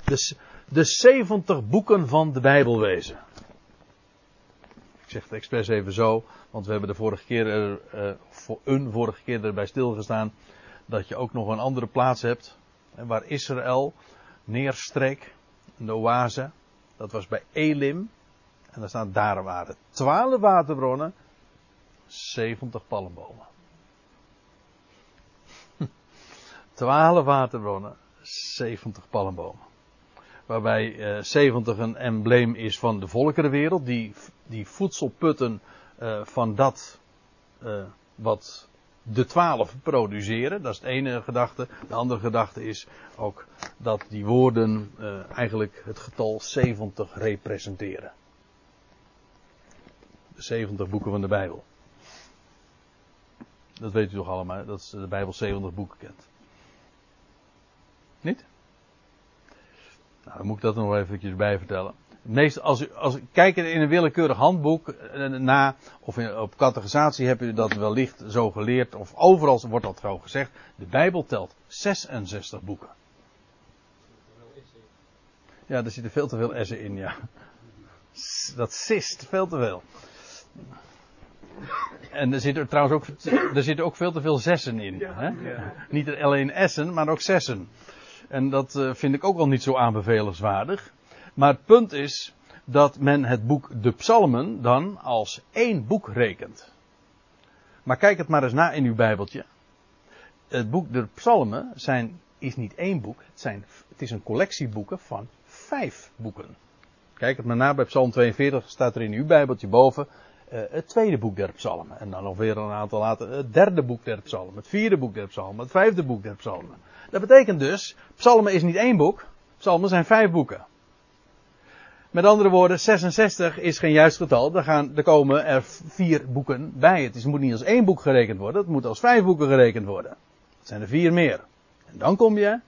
Speaker 1: Dus de 70 boeken van de Bijbel wezen. Ik zeg het expres even zo, want we hebben de vorige keer er, uh, voor een vorige keer erbij stilgestaan dat je ook nog een andere plaats hebt waar Israël neerstreek, de oase. Dat was bij Elim. En daar staat, daar waren twaalf waterbronnen, 70 palmbomen. Twaalf waterbronnen, 70 palmbomen. Waarbij uh, 70 een embleem is van de volkerenwereld, die, die voedsel putten uh, van dat uh, wat de twaalf produceren. Dat is het ene gedachte. De andere gedachte is ook dat die woorden uh, eigenlijk het getal 70 representeren. De 70 boeken van de Bijbel. Dat weet u toch allemaal, dat de Bijbel 70 boeken kent. Niet? Nou, dan moet ik dat er nog eventjes bij vertellen. Meest, als u, als in een willekeurig handboek na, of in, op categorisatie heb u dat wellicht zo geleerd, of overal wordt dat gewoon gezegd. De Bijbel telt 66 boeken. Ja, er zitten veel te veel S'en in, ja. Dat sist veel te veel. En er zitten trouwens ook, er zitten ook veel te veel zessen in. Hè? Niet alleen S'en, maar ook zessen. En dat uh, vind ik ook wel niet zo aanbevelenswaardig. Maar het punt is dat men het boek De Psalmen dan als één boek rekent. Maar kijk het maar eens na in uw Bijbeltje. Het boek De Psalmen zijn, is niet één boek, het, zijn, het is een collectie boeken van vijf boeken. Kijk het maar na bij Psalm 42, staat er in uw Bijbeltje boven het tweede boek der Psalmen. En dan nog weer een aantal later het derde boek der Psalmen, het vierde boek der Psalmen, het vijfde boek der Psalmen. Dat betekent dus, Psalmen is niet één boek, Psalmen zijn vijf boeken. Met andere woorden, 66 is geen juist getal. Er, gaan, er komen er vier boeken bij. Het is, moet niet als één boek gerekend worden. Het moet als vijf boeken gerekend worden. Het zijn er vier meer. En dan kom je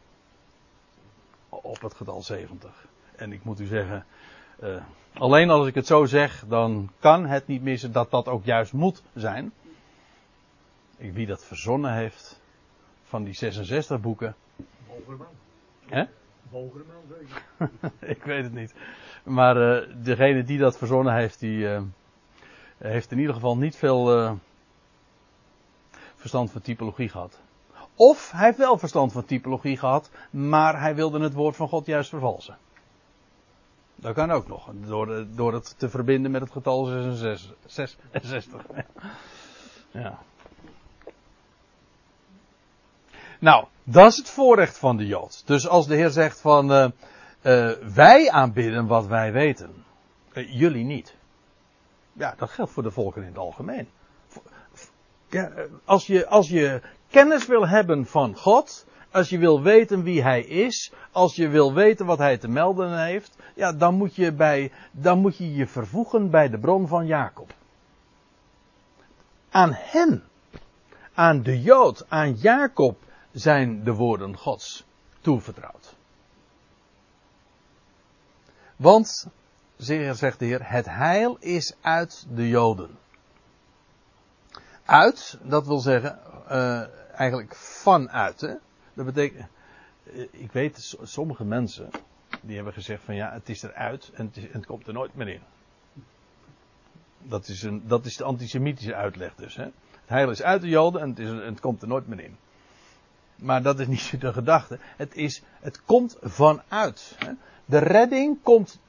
Speaker 1: op het getal 70. En ik moet u zeggen, uh, alleen als ik het zo zeg, dan kan het niet missen dat dat ook juist moet zijn. Wie dat verzonnen heeft van die 66 boeken.
Speaker 2: Volgerman.
Speaker 1: Hè?
Speaker 2: Volgerman, zeker.
Speaker 1: ik weet het niet. Maar uh, degene die dat verzonnen heeft, die uh, heeft in ieder geval niet veel uh, verstand van typologie gehad. Of hij heeft wel verstand van typologie gehad, maar hij wilde het woord van God juist vervalsen. Dat kan ook nog, door, door het te verbinden met het getal 66. 66. Ja. Nou, dat is het voorrecht van de Jood. Dus als de Heer zegt van uh, uh, wij aanbidden wat wij weten, uh, jullie niet. Ja, dat geldt voor de volken in het algemeen. Ja, als, je, als je kennis wil hebben van God, als je wil weten wie Hij is, als je wil weten wat Hij te melden heeft, ja, dan moet je, bij, dan moet je je vervoegen bij de bron van Jacob. Aan hen, aan de Jood, aan Jacob zijn de woorden Gods toevertrouwd. Want, zegt de Heer, het heil is uit de Joden. Uit, dat wil zeggen, uh, eigenlijk vanuit. Hè? Dat betekent, ik weet, sommige mensen, die hebben gezegd van ja, het is eruit en het, het komt er nooit meer in. Dat is, een, dat is de antisemitische uitleg dus. Hè? Het heil is uit de Joden en het, is, het komt er nooit meer in. Maar dat is niet de gedachte. Het, is, het komt vanuit. Hè? De redding komt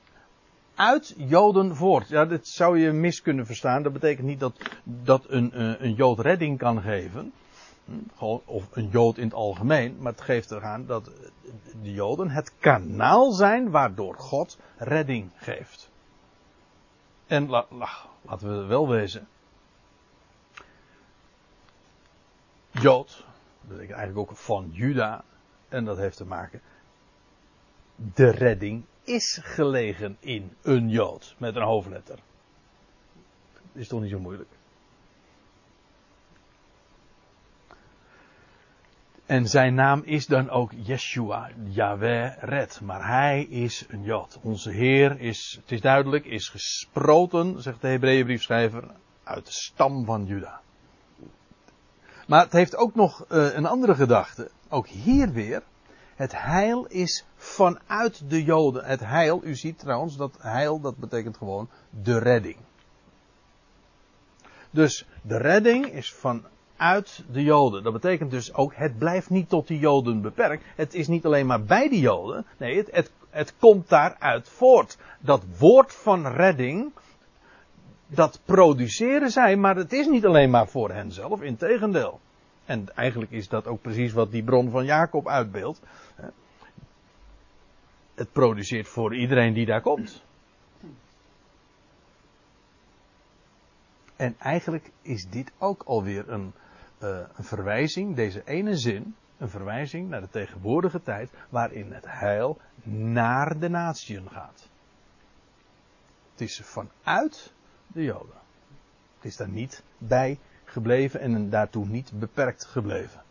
Speaker 1: uit Joden voort. Ja, dit zou je mis kunnen verstaan. Dat betekent niet dat, dat een, een Jood redding kan geven. Of een Jood in het algemeen. Maar het geeft eraan dat de Joden het kanaal zijn waardoor God redding geeft. En la, la, laten we wel wezen. Jood, dat betekent eigenlijk ook van Juda. En dat heeft te maken. De redding is gelegen in een Jood. Met een hoofdletter. Is toch niet zo moeilijk. En zijn naam is dan ook Yeshua, Yahweh red. Maar hij is een Jood. Onze Heer is, het is duidelijk, is gesproten, zegt de Hebreeënbriefschrijver, uit de stam van Juda. Maar het heeft ook nog uh, een andere gedachte. Ook hier weer. Het heil is vanuit de Joden. Het heil, u ziet trouwens dat heil, dat betekent gewoon de redding. Dus de redding is vanuit de Joden. Dat betekent dus ook, het blijft niet tot de Joden beperkt. Het is niet alleen maar bij de Joden. Nee, het, het, het komt daaruit voort. Dat woord van redding, dat produceren zij, maar het is niet alleen maar voor henzelf, integendeel. En eigenlijk is dat ook precies wat die bron van Jacob uitbeeldt. Het produceert voor iedereen die daar komt. En eigenlijk is dit ook alweer een, een verwijzing, deze ene zin, een verwijzing naar de tegenwoordige tijd, waarin het heil naar de natieën gaat. Het is vanuit de Joden. Het is daar niet bij gebleven en daartoe niet beperkt gebleven.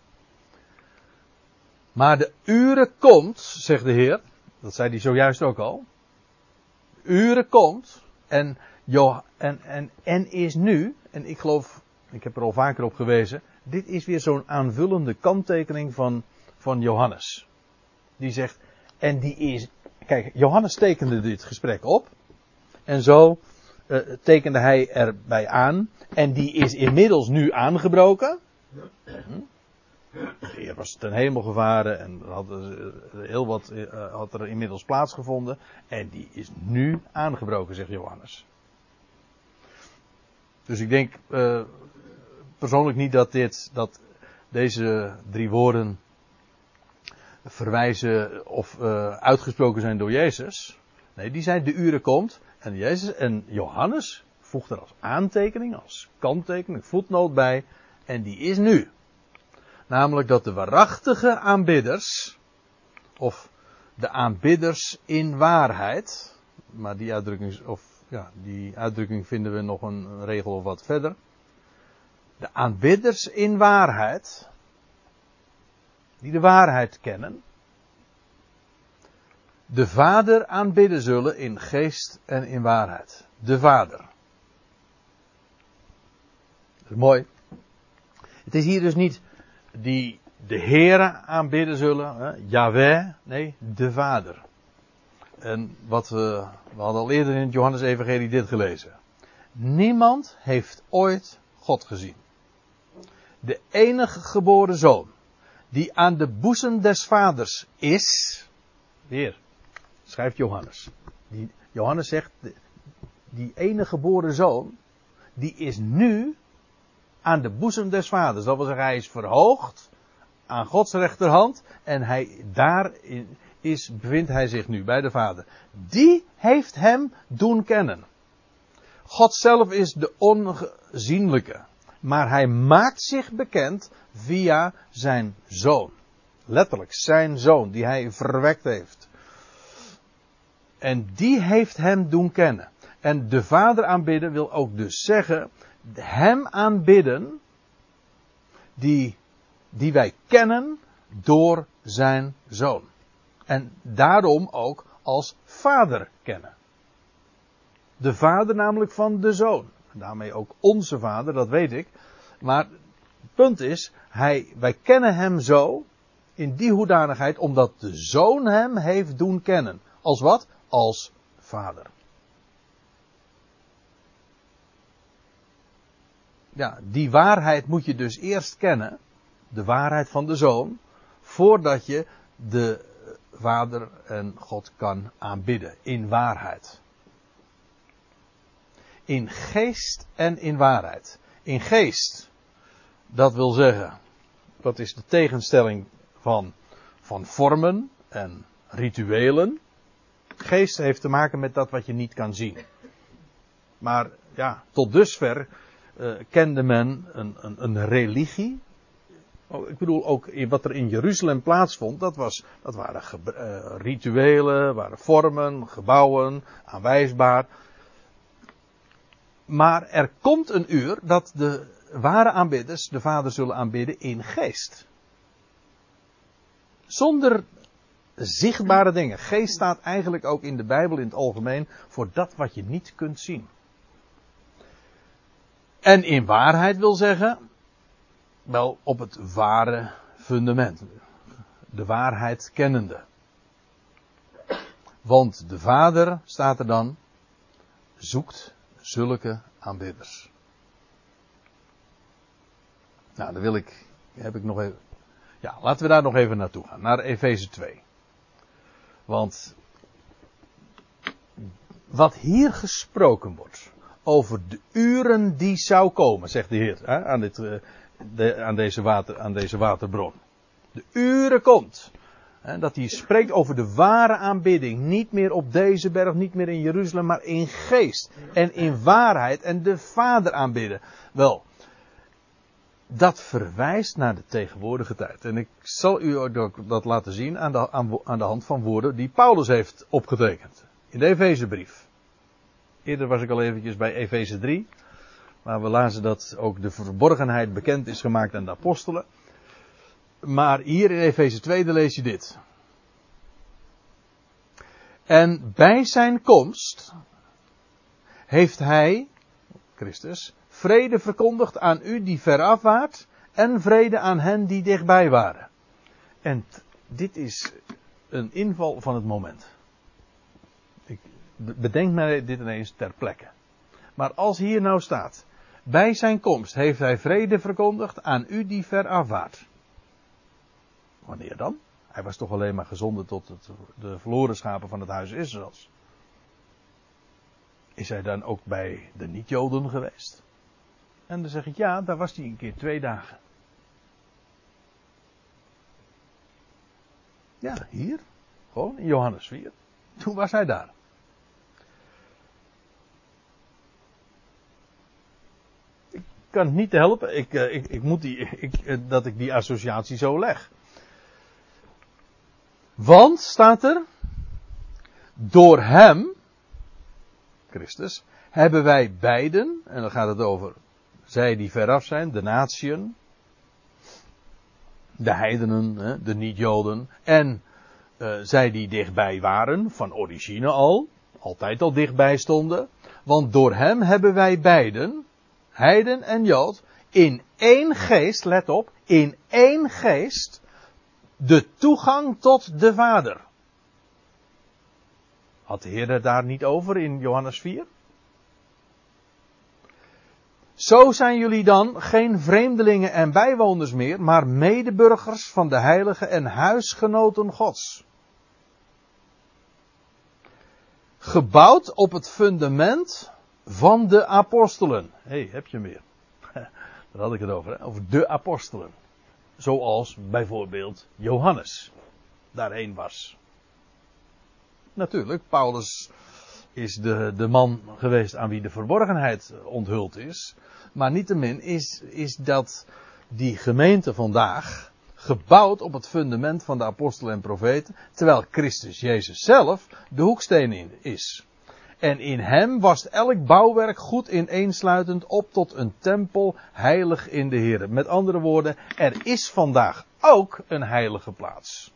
Speaker 1: Maar de uren komt, zegt de Heer, dat zei hij zojuist ook al. Uren komt en, en, en, en is nu, en ik geloof, ik heb er al vaker op gewezen, dit is weer zo'n aanvullende kanttekening van, van Johannes. Die zegt, en die is, kijk, Johannes tekende dit gesprek op. En zo uh, tekende hij erbij aan. En die is inmiddels nu aangebroken. Heer was ten hemel gevaren en had, heel wat uh, had er inmiddels plaatsgevonden. En die is nu aangebroken, zegt Johannes. Dus ik denk persoonlijk niet dat, dit, dat deze drie woorden verwijzen of uh, uitgesproken zijn door Jezus. Nee, die zijn de uren komt. En Jezus en Johannes voegt er als aantekening, als kanttekening, voetnoot bij. En die is nu. Namelijk dat de waarachtige aanbidders, of de aanbidders in waarheid, maar die uitdrukking, of, ja, die uitdrukking vinden we nog een regel of wat verder. De aanbidders in waarheid, die de waarheid kennen, de Vader aanbidden zullen in geest en in waarheid. De Vader. Dat is mooi. Het is hier dus niet die de Heere aanbidden zullen, hè, nee, de Vader. En wat we, we hadden al eerder in het Johannes Evangelie dit gelezen. Niemand heeft ooit God gezien. De enige geboren zoon, die aan de boezem des vaders is, weer, schrijft Johannes. Die, Johannes zegt, die enige geboren zoon, die is nu aan de boezem des vaders. Dat wil zeggen, hij is verhoogd aan Gods rechterhand en hij, daar is, bevindt hij zich nu bij de vader. Die heeft hem doen kennen. God zelf is de onzienlijke. Maar hij maakt zich bekend via zijn zoon. Letterlijk, zijn zoon, die hij verwekt heeft. En die heeft hem doen kennen. En de vader aanbidden wil ook dus zeggen, hem aanbidden, die, die wij kennen door zijn zoon. En daarom ook als vader kennen. De vader namelijk van de zoon. Daarmee ook onze vader, dat weet ik. Maar het punt is, hij, wij kennen hem zo in die hoedanigheid omdat de zoon hem heeft doen kennen. Als wat? Als vader. Ja, die waarheid moet je dus eerst kennen. De waarheid van de zoon. Voordat je de vader en God kan aanbidden. In waarheid in geest en in waarheid. In geest, dat wil zeggen, dat is de tegenstelling van, van vormen en rituelen. Geest heeft te maken met dat wat je niet kan zien. Maar ja, tot dusver uh, kende men een, een, een religie. Oh, ik bedoel ook wat er in Jeruzalem plaatsvond, dat, was, dat waren uh, rituelen, waren vormen, gebouwen, aanwijsbaar. Maar er komt een uur dat de ware aanbidders de Vader zullen aanbidden in geest. Zonder zichtbare dingen. Geest staat eigenlijk ook in de Bijbel in het algemeen voor dat wat je niet kunt zien. En in waarheid wil zeggen, wel op het ware fundament. De waarheid kennende. Want de Vader, staat er dan, zoekt zulke aanbidders. Nou, dan wil ik, heb ik nog even, ja, laten we daar nog even naartoe gaan, naar Efeze 2. Want wat hier gesproken wordt over de uren die zou komen, zegt de Heer hè, aan, dit, eh, de, aan, deze water, aan deze waterbron. De uren komt dat hij spreekt over de ware aanbidding. Niet meer op deze berg, niet meer in Jeruzalem, maar in geest. En in waarheid en de Vader aanbidden. Wel, dat verwijst naar de tegenwoordige tijd. En ik zal u ook dat laten zien aan de, aan de hand van woorden die Paulus heeft opgetekend. In de Efezebrief. Eerder was ik al eventjes bij Efeze 3. Waar we lazen dat ook de verborgenheid bekend is gemaakt aan de apostelen. Maar hier in Efeze 2 lees je dit. En bij zijn komst heeft hij, Christus, vrede verkondigd aan u die veraf waart en vrede aan hen die dichtbij waren. En dit is een inval van het moment. Ik bedenk mij dit ineens ter plekke. Maar als hier nou staat, bij zijn komst heeft hij vrede verkondigd aan u die veraf waart. Wanneer dan? Hij was toch alleen maar gezonden tot het, de verloren schapen van het huis Israëls. Is hij dan ook bij de niet-Joden geweest? En dan zeg ik ja, daar was hij een keer twee dagen. Ja, hier. Gewoon in Johannes 4. Toen was hij daar. Ik kan het niet helpen. Ik, eh, ik, ik moet die, ik, eh, dat ik die associatie zo leg. Want, staat er, door hem, Christus, hebben wij beiden, en dan gaat het over zij die veraf zijn, de natieën, de heidenen, de niet-joden, en uh, zij die dichtbij waren, van origine al, altijd al dichtbij stonden, want door hem hebben wij beiden, heiden en jood, in één geest, let op, in één geest, de toegang tot de Vader. Had de Heer het daar niet over in Johannes 4? Zo zijn jullie dan geen vreemdelingen en bijwoners meer, maar medeburgers van de heiligen en huisgenoten Gods. Gebouwd op het fundament van de apostelen. Hé, hey, heb je hem weer. Daar had ik het over, hè? over de apostelen. Zoals bijvoorbeeld Johannes daarheen was. Natuurlijk, Paulus is de, de man geweest aan wie de verborgenheid onthuld is. Maar niettemin is, is dat die gemeente vandaag gebouwd op het fundament van de apostelen en profeten, terwijl Christus Jezus zelf de hoeksteen is. En in hem was elk bouwwerk goed ineensluitend op tot een tempel heilig in de Heer. Met andere woorden, er is vandaag ook een heilige plaats.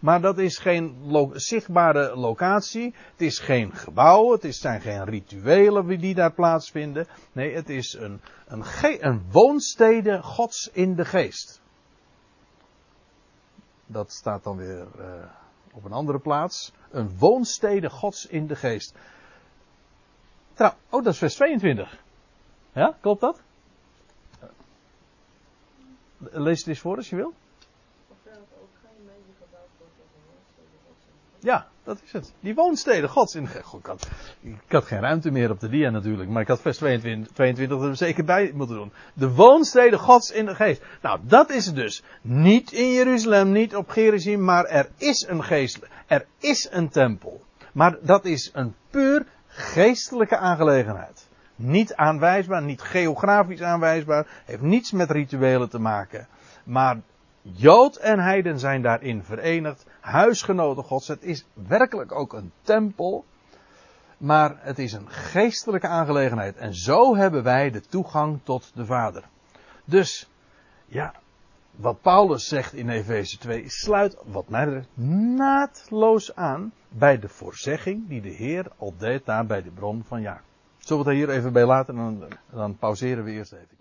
Speaker 1: Maar dat is geen zichtbare locatie. Het is geen gebouw. Het zijn geen rituelen die daar plaatsvinden. Nee, het is een, een, een woonstede Gods in de geest. Dat staat dan weer uh, op een andere plaats. Een woonstede Gods in de geest. Oh, dat is vers 22. Ja, klopt dat? Lees het eens voor als je wil. Ja, dat is het. Die woonsteden gods. In, ik, had, ik had geen ruimte meer op de dia natuurlijk. Maar ik had vers 22, 22 er zeker bij moeten doen. De woonsteden gods in de geest. Nou, dat is het dus. Niet in Jeruzalem, niet op Gerizim. Maar er is een geest. Er is een tempel. Maar dat is een puur geestelijke aangelegenheid. Niet aanwijsbaar, niet geografisch aanwijsbaar. Heeft niets met rituelen te maken. Maar Jood en Heiden zijn daarin verenigd. Huisgenoten Gods. Het is werkelijk ook een tempel. Maar het is een geestelijke aangelegenheid. En zo hebben wij de toegang tot de Vader. Dus, ja, wat Paulus zegt in Efeze 2 sluit, wat mij betreft, naadloos aan bij de voorzegging die de Heer al deed daar bij de bron van Jacob. Zullen we het hier even bij laten en dan, dan pauzeren we eerst even.